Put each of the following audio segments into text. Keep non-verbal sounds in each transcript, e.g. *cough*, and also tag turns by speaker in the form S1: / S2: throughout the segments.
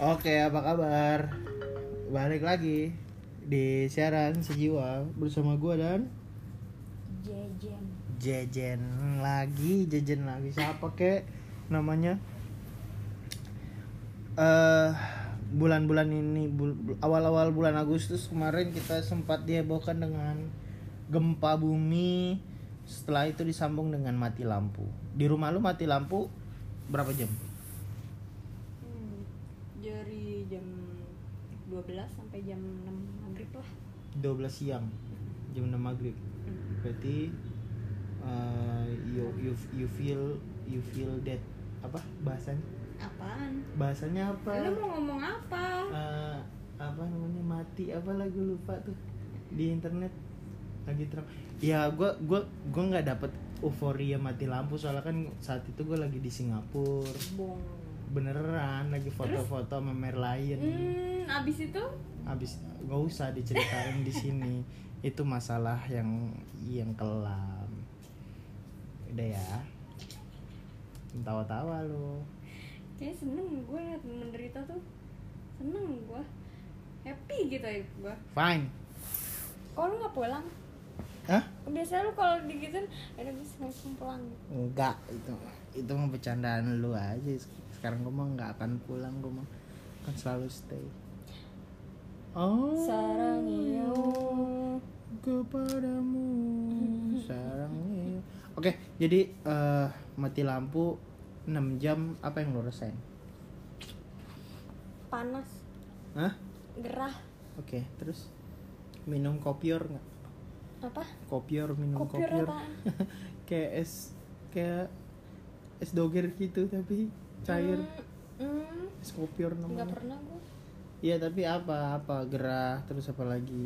S1: Oke, apa kabar? Balik lagi di siaran sejiwa bersama gua dan
S2: Jejen
S1: Jejen lagi, Jejen lagi. Siapa kek namanya? Eh bulan-bulan ini bul- awal-awal bulan Agustus kemarin kita sempat dihebohkan dengan gempa bumi. Setelah itu disambung dengan mati lampu. Di rumah lu mati lampu berapa jam?
S2: Hmm, Dari jam 12 sampai jam 6 maghrib lah.
S1: 12 siang jam 6 maghrib. Berarti uh, you you you feel you feel that apa bahasanya?
S2: Apaan?
S1: bahasanya apa?
S2: Lu mau ngomong apa?
S1: Uh, apa namanya? Mati apa lagu lupa tuh di internet? Lagi terang. Ya gua gua gua nggak dapet euforia mati lampu soalnya kan saat itu gue lagi di Singapura.
S2: Bong
S1: beneran lagi foto-foto sama Merlion
S2: Hmm, abis itu?
S1: habis gak usah diceritain di sini. *laughs* Itu masalah yang yang kelam. Udah ya. Tawa-tawa lo
S2: Kayaknya seneng gue liat menderita tuh. Seneng gue Happy gitu ya gue
S1: fine.
S2: Kok lu gak pulang?
S1: Hah?
S2: Biasanya lu kalau digituin Ada bisa langsung pulang.
S1: Enggak itu itu mah bercandaan lu aja sekarang gue mah nggak akan pulang gue mah akan selalu stay oh
S2: Sarang iyo
S1: kepadamu *laughs* sarang iyo. oke jadi eh, mati lampu 6 jam apa yang lo rasain
S2: Panas
S1: Hah?
S2: Gerah
S1: Oke, terus minum kopior nggak?
S2: Apa?
S1: Kopior, minum
S2: Kopior
S1: kopior. *laughs* kayak es kayak es doger gitu tapi cair.
S2: Hmm,
S1: Es kopior
S2: nggak
S1: namanya.
S2: pernah gue
S1: Iya, tapi apa? Apa gerah terus apa lagi?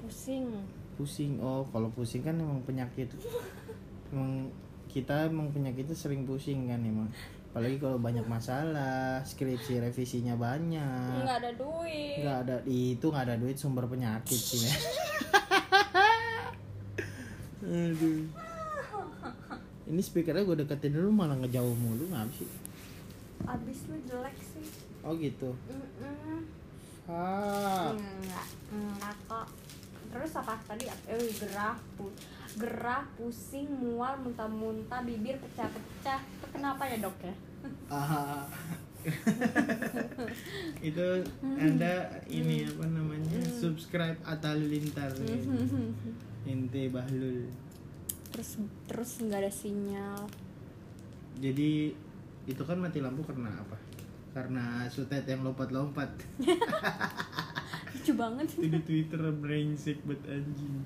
S2: pusing
S1: Pusing. Oh, kalau pusing kan emang penyakit. *laughs* emang kita emang penyakitnya sering pusing kan emang. Apalagi kalau banyak masalah, skripsi revisinya banyak.
S2: nggak ada duit
S1: nggak ada itu nggak ada duit sumber penyakit sih ya. *laughs* *laughs* Aduh. Ini speakernya gue deketin dulu malah ngejauh mulu ngapa sih?
S2: abis lu jelek sih
S1: Oh gitu.
S2: Mm-mm.
S1: Ah.
S2: enggak enggak kok terus apa tadi eh gerah pu- gerah pusing mual muntah-muntah bibir pecah-pecah itu kenapa ya dok ya
S1: Ah. *laughs* itu anda ini apa namanya subscribe Atta Halilintar Inte Bahlul
S2: terus terus nggak ada sinyal.
S1: Jadi itu kan mati lampu karena apa? Karena sutet yang lompat-lompat. *laughs*
S2: Lucu banget. *laughs*
S1: Di Twitter brengsek buat anjing.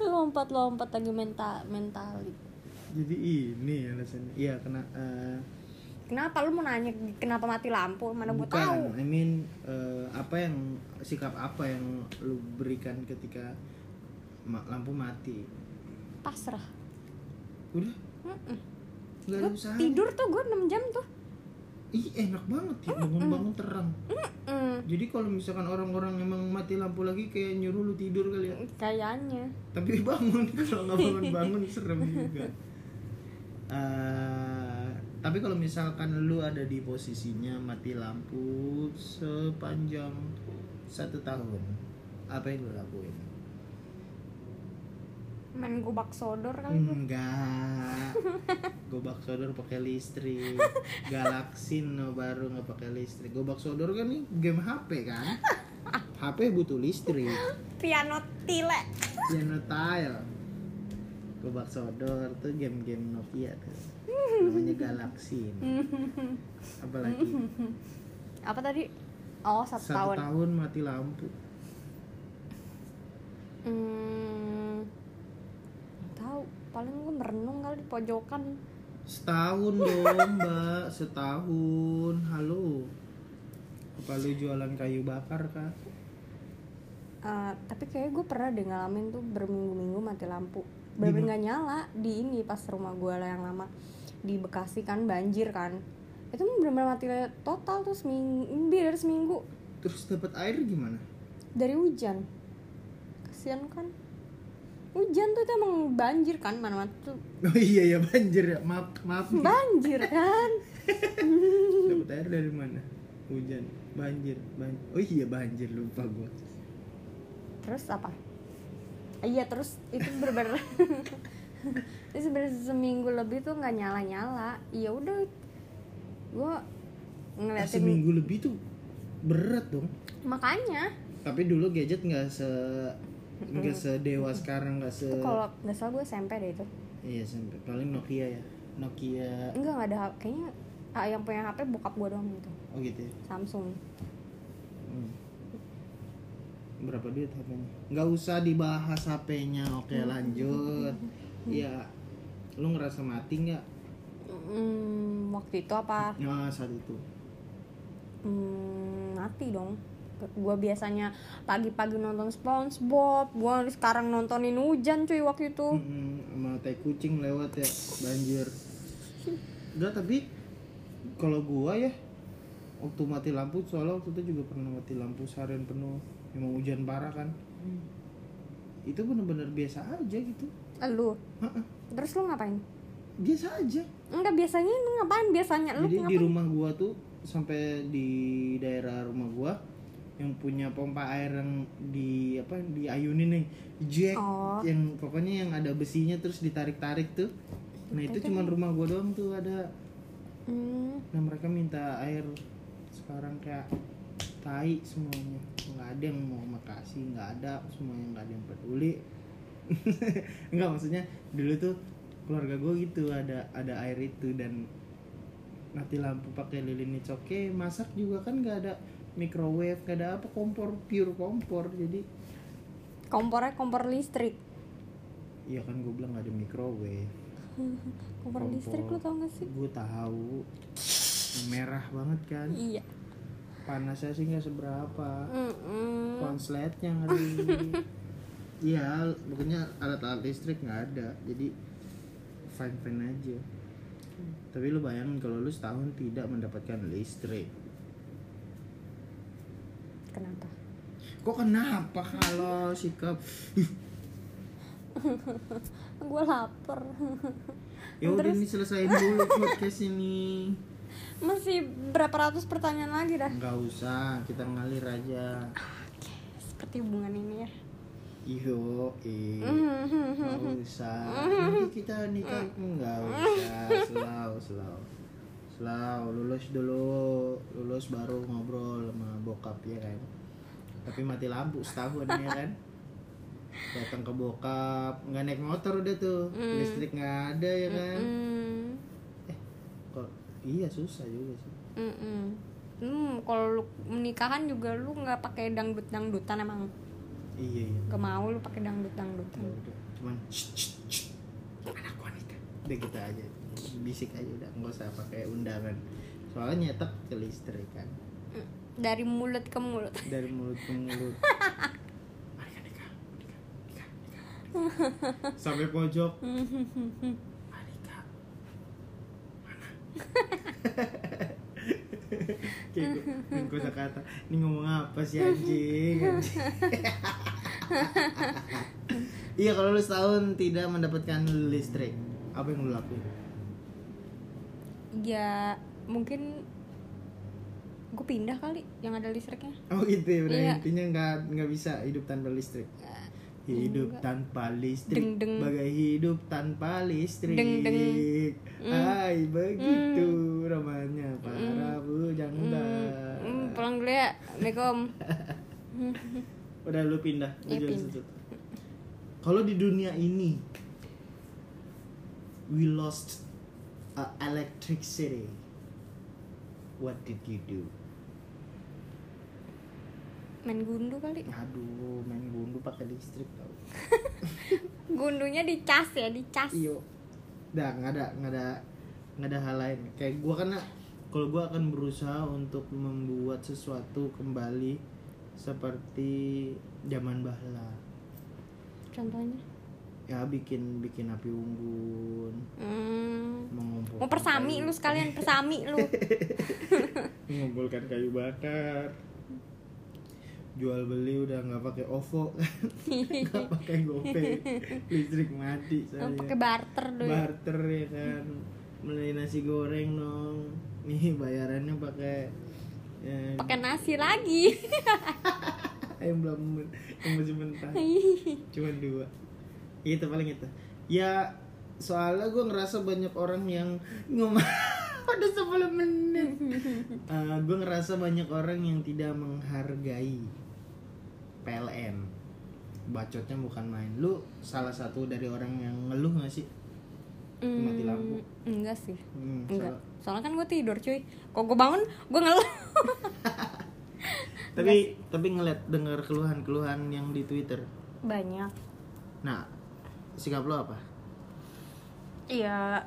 S2: Lompat-lompat lagi mental mentali.
S1: Jadi ini alasannya. Iya kena eh,
S2: kenapa? Lu mau nanya kenapa mati lampu? Mana gue tahu.
S1: I mean eh, apa yang sikap apa yang lu berikan ketika lampu mati
S2: pasrah.
S1: Udah?
S2: Mm-mm.
S1: ada
S2: Gua
S1: usaha
S2: tidur tuh gue 6 jam tuh.
S1: Ih enak banget ya bangun-bangun terang.
S2: Mm,
S1: jadi kalau misalkan orang-orang emang mati lampu lagi kayak nyuruh lu tidur kali ya?
S2: Kayaknya.
S1: Tapi *laughs* bangun kalau nggak bangun-bangun *laughs* serem juga. Eh, tapi kalau misalkan lu ada di posisinya mati lampu sepanjang satu tahun apa yang lu lakuin
S2: main gobak sodor kali
S1: enggak. *laughs* Gobak sodor pakai listrik. Galaksin no baru nggak pakai listrik. Gobak sodor kan nih game HP kan? HP butuh listrik.
S2: Piano tile.
S1: Piano tile. Gobak sodor tuh game-game Nokia tuh. *laughs* Namanya Galaxy apalagi?
S2: Apa tadi? Oh satu,
S1: satu
S2: tahun,
S1: tahun mati lampu.
S2: Hmm, tahu paling gue merenung kali di pojokan.
S1: Setahun dong mbak setahun. Halo. Apa lu jualan kayu bakar kah
S2: Eh, tapi kayak gue pernah deh ngalamin tuh berminggu-minggu mati lampu. Bener nggak nyala di ini pas rumah gue lah yang lama. Di Bekasi kan banjir kan. Itu bener-bener mati total tuh seminggu lebih dari seminggu.
S1: Terus dapat air gimana?
S2: Dari hujan. Kasihan kan hujan tuh itu emang banjir kan mana-mana tuh. *laughs*
S1: Oh iya ya banjir ya. Maaf maaf.
S2: Banjir kan? *laughs* *laughs*
S1: Dapat air dari mana? Hujan. Banjir banjir oh iya banjir lupa gua.
S2: Terus apa? Iya terus itu bener-bener itu bener seminggu lebih tuh nggak nyala nyala iya udah. Gue
S1: Ah,
S2: ngeliatin
S1: seminggu lebih tuh berat dong.
S2: Makanya.
S1: Tapi dulu gadget nggak se nggak sedewa sekarang nggak se
S2: kalau nggak salah gue SMP deh itu.
S1: Iya sampai paling Nokia ya. Nokia.
S2: Enggak nggak ada kayaknya ah, yang punya HP bokap gue doang gitu.
S1: Oh gitu ya?
S2: Samsung.
S1: Hmm. berapa duit HP-nya nggak usah dibahas HP-nya oke lanjut. Ya lu ngerasa mati nggak?
S2: Hmm, waktu itu apa?
S1: Ya saat itu.
S2: Hmm, mati dong gue biasanya pagi-pagi nonton SpongeBob gue sekarang nontonin hujan cuy waktu itu.
S1: Mm-mm, sama tai kucing lewat ya banjir. Enggak tapi kalau gua ya waktu mati lampu soalnya waktu itu juga pernah mati lampu seharian penuh emang hujan parah kan. Itu bener-bener biasa aja gitu.
S2: Lu?
S1: Ha-ha,
S2: terus lu ngapain?
S1: Biasa aja.
S2: Enggak biasanya lu ngapain? Biasanya lu
S1: jadi di
S2: ngapain?
S1: rumah gua tuh sampai di daerah rumah gua yang punya pompa air yang di apa diayunin nih. Jack
S2: Oh.
S1: yang pokoknya yang ada besinya terus ditarik-tarik tuh. Nah itu cuman rumah gua doang tuh ada.
S2: Hmm,
S1: nah mereka minta air. Sekarang kayak tai semuanya. Nggak ada yang mau makasih nggak ada. Semuanya nggak ada yang peduli. *laughs* Nggak maksudnya dulu tuh keluarga gue gitu ada ada air itu dan mati lampu pakai lilin okay masak juga kan nggak ada microwave nggak ada apa kompor pure kompor jadi
S2: kompornya kompor listrik.
S1: Ya kan gue bilang nggak ada microwave. *laughs*
S2: Kompor
S1: Kompor.
S2: listrik lu tau gak sih?
S1: Gue tahu. Merah banget kan?
S2: Iya.
S1: Panasnya sih nggak seberapa.
S2: Mm-mm.
S1: konsletnya kali *laughs* iya pokoknya alat-alat listrik nggak ada. Jadi fine fine aja tapi lu bayangin kalau lu setahun tidak mendapatkan listrik
S2: kenapa?
S1: Kok kenapa kalau sikap? *laughs*
S2: Gue lapar.
S1: Ya udah ini selesaiin dulu podcast ini.
S2: Masih berapa ratus pertanyaan lagi dah?
S1: Nggak usah kita ngalir aja.
S2: Seperti hubungan ini ya.
S1: Iyo eh
S2: Mm-hmm.
S1: nggak usah. Nanti kita nikah nggak usah. Slow slow slow lulus dulu lulus baru ngobrol sama bokap ya kan? Tapi mati lampu setahun ya kan? Datang ke bokap nggak naik motor udah tuh listrik nggak ada ya kan?
S2: Mm.
S1: eh kok iya susah juga sih.
S2: Mm-mm. Hmm, kalau lu menikahan juga lu nggak pakai dangdut dangdutan emang?
S1: Iya iya.
S2: Gak mau lu pakai dangdut dangdutan
S1: Ya udah cuman "Shh, shh, shh, anak wanita udah gitu aja bisik aja udah nggak usah pakai undangan. Soalnya nyetak ke listrik kan.
S2: Dari mulut ke mulut. *laughs*
S1: Dari mulut ke mulut. Nikah, nikah, nikah, sampai pojok. Marika mana? *laughs* Kayak gue kata ini ngomong apa sih anjing, anjing. *laughs* iya kalau lu setahun tidak mendapatkan listrik apa yang lu lakuin
S2: ya mungkin gue pindah kali yang ada listriknya.
S1: Oh gitu ya udah
S2: Iya.
S1: intinya nggak nggak bisa hidup tanpa listrik. Hidup
S2: enggak.
S1: tanpa listrik.
S2: Deng, deng.
S1: bagai hidup tanpa listrik.
S2: Deng, deng.
S1: Hai begitu ramanya para bujang
S2: hmm, pulang dulu ya. Assalamualaikum. *laughs*
S1: Udah lu pindah jual
S2: pindah.
S1: kalau di dunia ini we lost a electricity what did you do?
S2: Main gundu kali.
S1: Aduh main gundu pakai listrik tau. *laughs*
S2: Gundunya dicas ya dicas.
S1: Iyo udah nggak ada nggak ada nggak ada hal lain. Kayak gua kan kalau gua akan berusaha untuk membuat sesuatu kembali seperti zaman bahla.
S2: Contohnya
S1: ya bikin bikin api unggun.
S2: Hmm.
S1: mengumpulkan
S2: mau persami
S1: kayu-
S2: lu sekalian persami lu. *laughs*
S1: Mengumpulkan kayu bakar. Jual beli udah nggak pakai ovo. *laughs* Nggak pakai gopay. *laughs* Listrik mati saya.
S2: Pakai barter dulu
S1: barter ya kan. Beli nasi goreng dong. Nih bayarannya pakai Ya,
S2: pakai nasi lagi.
S1: Yang belum yang masih mentah. Cuma dua itu paling itu. Ya soalnya gue ngerasa banyak orang yang ngomong *laughs* pada 10 menit. *laughs* Gue ngerasa banyak orang yang tidak menghargai PLN bacotnya bukan main. Lu salah satu dari orang yang ngeluh gak sih? Mati lampu.
S2: enggak sih.
S1: Hmm,
S2: enggak.
S1: salah.
S2: soalnya kan gue tidur cuy. Kok gue bangun gue ngeluh. *laughs*
S1: Tapi tapi ngeliat dengar keluhan-keluhan yang di Twitter.
S2: Banyak.
S1: Nah sikap lo apa?
S2: Iya.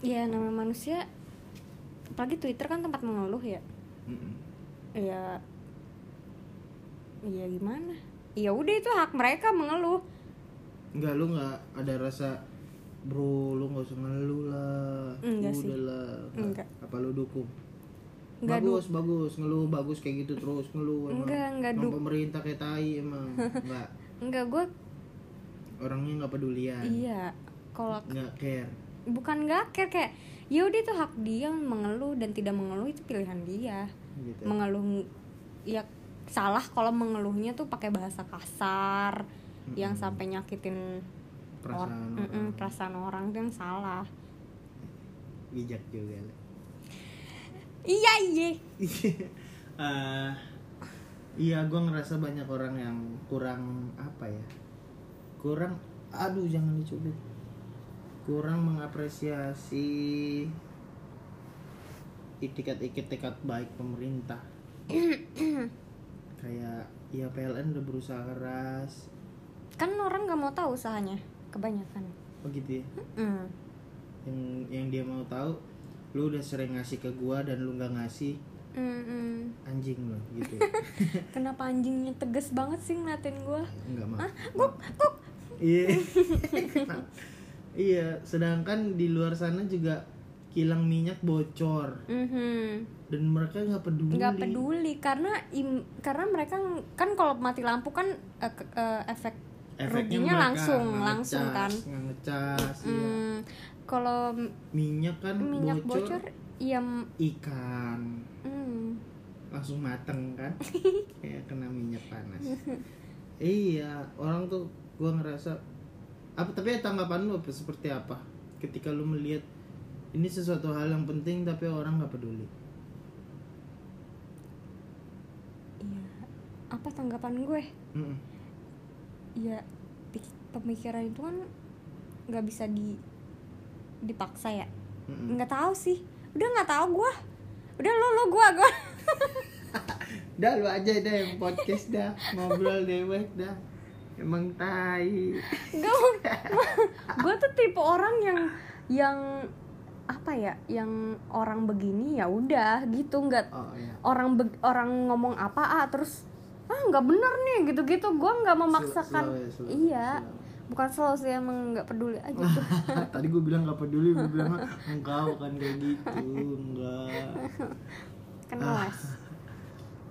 S2: Iya namanya manusia Apalagi Twitter kan tempat mengeluh ya.
S1: Mm-mm.
S2: Iya. Iya gimana? Ya udah itu hak mereka mengeluh.
S1: Enggak lu nggak ada rasa bro lu nggak usah ngeluh lah.
S2: Enggak sih.
S1: udah lah.
S2: Enggak.
S1: apa lu dukung?
S2: Enggak
S1: bagus bagus. Ngeluh bagus kayak gitu terus ngeluh emang.
S2: Enggak, enggak
S1: Emang
S2: du-
S1: pemerintah kayak tai emang. *laughs* Enggak.
S2: Enggak gue
S1: orangnya nggak pedulian.
S2: Iya Kalau
S1: nggak care.
S2: bukan gak care kayak ya udah itu hak dia mengeluh dan tidak mengeluh itu pilihan dia.
S1: Gitu.
S2: Mengeluh ya salah kalau mengeluhnya tuh pakai bahasa kasar yang sampai nyakitin
S1: perasaan
S2: or-
S1: orang.
S2: Mm-mm, perasaan orang itu yang salah.
S1: Bijak juga
S2: iya iya. *laughs*
S1: Eh, iya gue ngerasa banyak orang yang kurang apa ya kurang aduh jangan dicubit kurang mengapresiasi itikat-itikat baik pemerintah. Kayak ya PLN udah berusaha keras.
S2: Kan orang nggak mau tahu usahanya kebanyakan.
S1: Begitu ya?
S2: Mm.
S1: yang yang dia mau tahu lu udah sering ngasih ke gua dan lu nggak ngasih
S2: Mm-mm.
S1: anjing lo gitu. *laughs*
S2: Kenapa anjingnya tegas banget sih ngeliatin gue
S1: nggak mau.
S2: Guk
S1: iya. *laughs* Iya. Sedangkan di luar sana juga kilang minyak bocor.
S2: Mhm.
S1: dan mereka nggak peduli.
S2: Nggak peduli karena im- karena mereka kan kalau mati lampu kan ke- eh, efek
S1: Efeknya
S2: ruginya langsung
S1: nggak
S2: langsung
S1: ngecas,
S2: kan.
S1: ngecas iya.
S2: Mm, kalau
S1: minyak kan
S2: minyak
S1: bocor,
S2: bocor ya m-
S1: ikan.
S2: Mm,
S1: langsung mateng kan? *laughs* Kayak kena minyak panas. *laughs* Iya orang tuh gua ngerasa apa tapi tanggapan lu apa seperti apa? Ketika lu melihat ini sesuatu hal yang penting tapi orang nggak peduli.
S2: Iya. Apa tanggapan gue?
S1: Mm-mm.
S2: ya pemikiran itu kan nggak bisa di dipaksa ya?
S1: Mm-mm.
S2: nggak tahu sih. Udah nggak tahu gue udah lo lo gue gue
S1: dah lu aja deh yang podcast dah. Ngobrol dewek dah emang tai.
S2: Gak gue tuh tipe orang yang yang apa ya yang orang begini ya udah gitu nggak
S1: oh iya.
S2: orang be- orang ngomong apa ah terus ah nggak bener nih gitu gitu gue nggak memaksakan.
S1: Slow ya, slow,
S2: iya.
S1: slow.
S2: bukan selalu sih emang nggak peduli aja tuh. *laughs*
S1: Tadi gue bilang nggak peduli gue bilang enggak bukan kayak gitu enggak *laughs*
S2: kan
S1: Ah.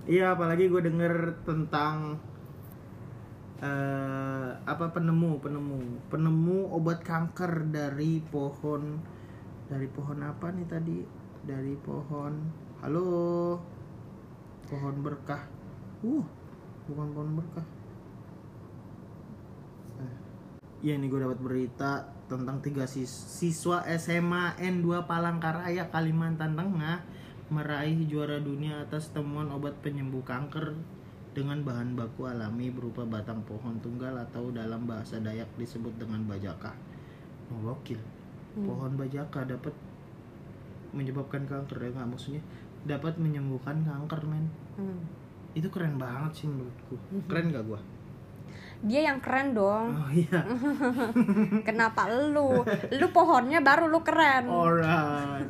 S1: Iya, apalagi gue denger tentang eh apa penemu, penemu, penemu obat kanker dari pohon dari pohon apa nih tadi? Dari pohon Halo. Pohon berkah. Uh, bukan pohon berkah. Iya nih gue dapat berita tentang tiga sis- siswa SMA N2 Palangkaraya Kalimantan Tengah meraih juara dunia atas temuan obat penyembuh kanker dengan bahan baku alami berupa batang pohon tunggal atau dalam bahasa Dayak disebut dengan bajaka. Oh, gokil. Pohon bajaka dapat menyebabkan kanker ya nggak maksudnya dapat menyembuhkan kanker men.
S2: Hmm.
S1: Itu keren banget sih menurutku. Keren gak gua?
S2: dia yang keren dong
S1: Oh iya. *laughs*
S2: kenapa lu lu pohonnya baru lu keren
S1: Alright.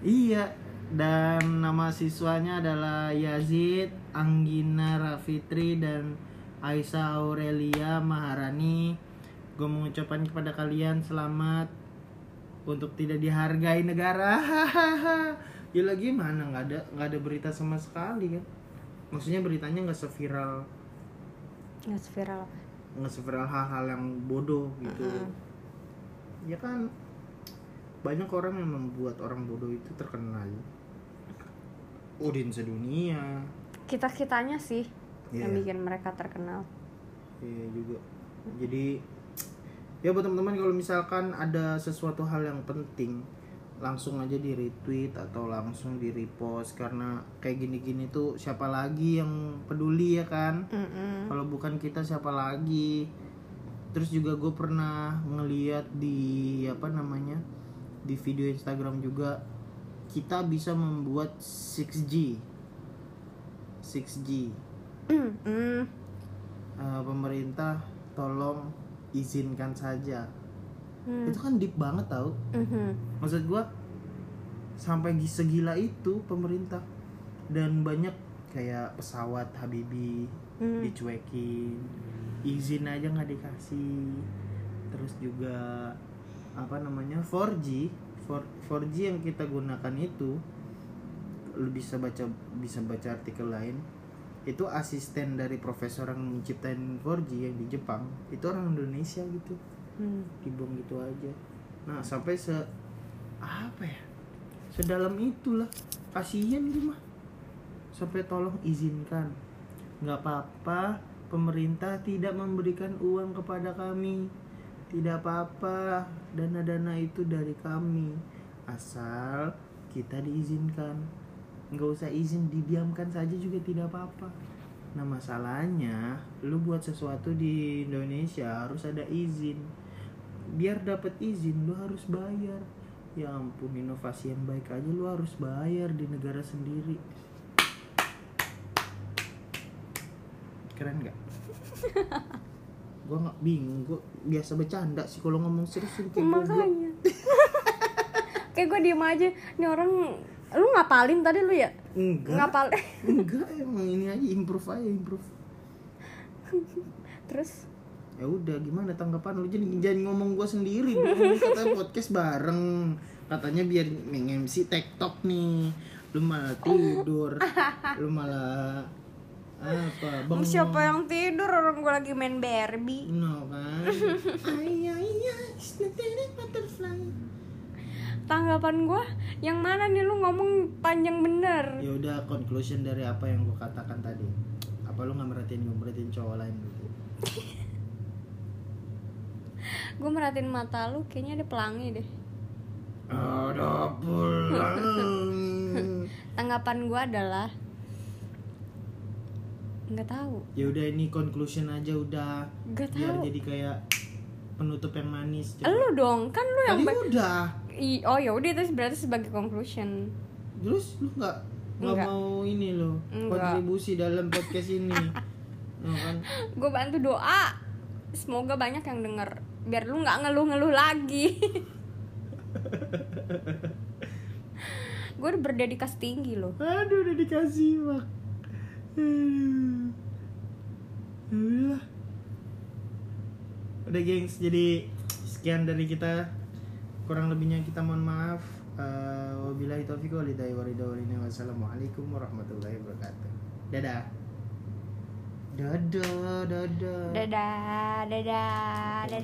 S1: Iya. Dan nama siswanya adalah Yazid Anggina Rafitri dan Aisyah Aurelia Maharani. Gue mengucapkan kepada kalian selamat untuk tidak dihargai negara. *laughs* ya lagi mana nggak ada nggak ada berita sama sekali kan. Maksudnya beritanya nggak seviral
S2: nggak viral
S1: nggak seviral hal-hal yang bodoh gitu. Ya kan banyak orang yang membuat orang bodoh itu terkenal. Udin sedunia
S2: kita kitanya sih yang
S1: Iya.
S2: bikin mereka terkenal
S1: Iya juga. Jadi ya buat teman-teman kalau misalkan ada sesuatu hal yang penting langsung aja di retweet atau langsung di repost karena kayak gini-gini tuh siapa lagi yang peduli ya kan?
S2: Mm-mm.
S1: Kalau bukan kita siapa lagi? Terus juga gue pernah ngeliat di apa namanya di video Instagram juga kita bisa membuat 6G 6G
S2: Mm.
S1: Eh, pemerintah tolong izinkan saja
S2: Hmm.
S1: itu kan deep banget tau
S2: Mhm.
S1: maksud gua sampai gi- segila itu pemerintah dan banyak kayak pesawat Habibi
S2: Hmm.
S1: dicuekin izin aja nggak dikasih terus juga apa namanya 4G 4, 4G yang kita gunakan itu lu bisa baca bisa baca artikel lain itu asisten dari profesor yang menciptain 4G yang di Jepang itu orang Indonesia gitu.
S2: Hmm.
S1: dibuang gitu aja. Nah sampai se apa ya? Sedalam itulah kasihan gue mah. Sampai tolong izinkan. Nggak apa-apa pemerintah tidak memberikan uang kepada kami tidak apa-apa dana-dana itu dari kami asal kita diizinkan. Nggak usah izin didiamkan saja juga tidak apa-apa. Nah masalahnya lu buat sesuatu di Indonesia harus ada izin. Biar dapat izin lu harus bayar. Ya ampun inovasi yang baik aja lu harus bayar di negara sendiri. Keren nggak *laughs* gua nggak bingung gua biasa bercanda sih kalau ngomong serius kayak
S2: makanya. *laughs* kayak gue diem aja nih orang lu ngapalin tadi lu ya?
S1: Enggak.
S2: Ngapal *laughs*
S1: enggak emang ini aja improve aja improve. *laughs*
S2: Terus?
S1: Ya udah gimana tanggapan lu? Jadi jangan ngomong gua sendiri dong katanya podcast bareng. Katanya biar nge-MC TikTok nih. Lu malah tidur lu malah apa
S2: Emang siapa yang tidur? Orang gue lagi main Barbie.
S1: No kan? *laughs* Snattered butterfly.
S2: Tanggapan gue yang mana nih lu ngomong panjang bener?
S1: Ya udah conclusion dari apa yang gua katakan tadi. Apa lu nggak merhatiin gua? Merhatiin cowok lain gitu *laughs*
S2: gue merhatiin mata lu kayaknya ada pelangi deh.
S1: Ada pulang *laughs*
S2: tanggapan gue adalah nggak tahu.
S1: Ya udah ini conclusion aja udah.
S2: Nggak
S1: biar
S2: tahu.
S1: jadi kayak penutup yang manis Coba.
S2: lu dong kan lu yang
S1: tadi udah.
S2: I- oh ya udah itu berarti sebagai conclusion.
S1: Terus lu nggak nggak mau ini lo kontribusi dalam podcast ini. *laughs* No, kan?
S2: Gue bantu doa. Semoga banyak yang denger. Biar lu nggak ngeluh-ngeluh lagi. *laughs* Gue udah berdedikasi tinggi loh.
S1: Aduh mak. aduh Ya udah gengs. Jadi sekian dari kita. Kurang lebihnya kita mohon maaf. Eh, wabillahi taufiq walhidayah wassalamualaikum warahmatullahi wabarakatuh. Dadah. Dadah dadah.
S2: Dadah dadah dadah